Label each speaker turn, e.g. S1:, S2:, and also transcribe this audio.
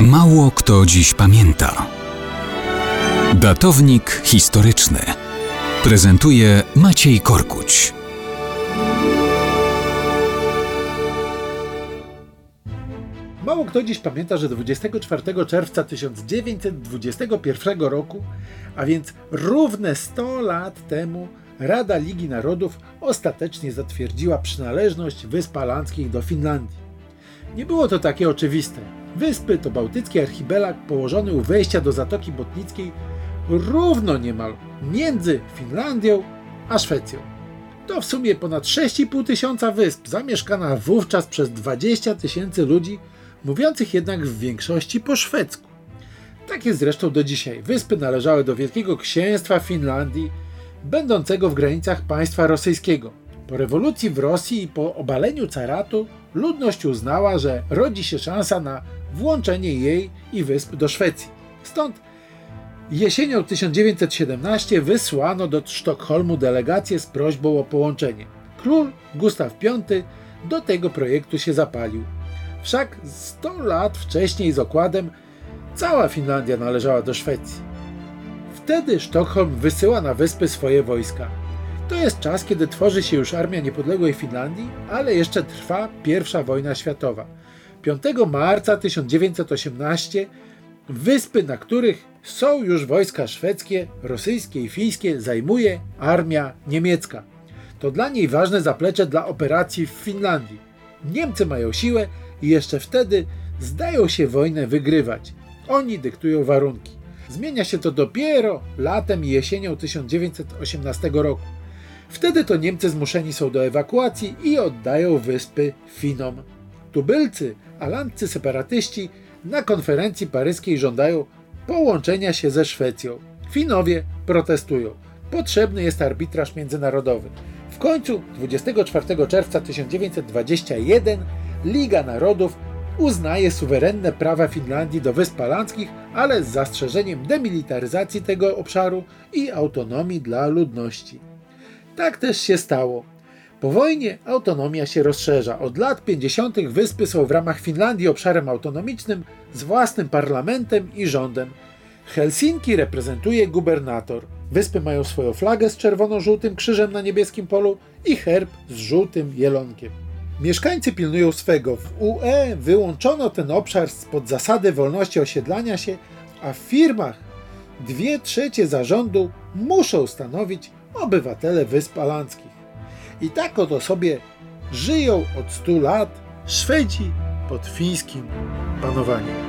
S1: Mało kto dziś pamięta. Datownik historyczny prezentuje Maciej Korkuć.
S2: Mało kto dziś pamięta, że 24 czerwca 1921 roku, a więc równe 100 lat temu, Rada Ligi Narodów ostatecznie zatwierdziła przynależność Wysp Alandzkich do Finlandii. Nie było to takie oczywiste. Wyspy to bałtycki archipelag położony u wejścia do Zatoki Botnickiej równo niemal między Finlandią a Szwecją. To w sumie ponad 6,5 tysiąca wysp, zamieszkana wówczas przez 20 tysięcy ludzi, mówiących jednak w większości po szwedzku. Tak jest zresztą do dzisiaj. Wyspy należały do Wielkiego Księstwa Finlandii, będącego w granicach państwa rosyjskiego. Po rewolucji w Rosji i po obaleniu caratu ludność uznała, że rodzi się szansa na włączenie jej i wysp do Szwecji. Stąd jesienią 1917 wysłano do Sztokholmu delegację z prośbą o połączenie. Król Gustaw V do tego projektu się zapalił. Wszak 100 lat wcześniej z okładem cała Finlandia należała do Szwecji. Wtedy Sztokholm wysyła na wyspy swoje wojska. To jest czas, kiedy tworzy się już Armia Niepodległej Finlandii, ale jeszcze trwa I wojna światowa. 5 marca 1918 wyspy, na których są już wojska szwedzkie, rosyjskie i fińskie, zajmuje armia niemiecka. To dla niej ważne zaplecze dla operacji w Finlandii. Niemcy mają siłę i jeszcze wtedy zdają się wojnę wygrywać. Oni dyktują warunki. Zmienia się to dopiero latem i jesienią 1918 roku. Wtedy to Niemcy zmuszeni są do ewakuacji i oddają wyspy Finom. Tubylcy, alandcy separatyści na konferencji paryskiej żądają połączenia się ze Szwecją. Finowie protestują. Potrzebny jest arbitraż międzynarodowy. W końcu 24 czerwca 1921 Liga Narodów uznaje suwerenne prawa Finlandii do Wysp Alandzkich, ale z zastrzeżeniem demilitaryzacji tego obszaru i autonomii dla ludności. Tak też się stało. Po wojnie autonomia się rozszerza. Od lat 50. wyspy są w ramach Finlandii obszarem autonomicznym z własnym parlamentem i rządem. Helsinki reprezentuje gubernator. Wyspy mają swoją flagę z czerwono-żółtym krzyżem na niebieskim polu i herb z żółtym jelonkiem. Mieszkańcy pilnują swego. W UE wyłączono ten obszar spod zasady wolności osiedlania się, a w firmach dwie trzecie zarządu muszą stanowić obywatele Wysp Alandzkich. I tak oto sobie żyją od 100 lat Szwedzi pod fińskim panowaniem.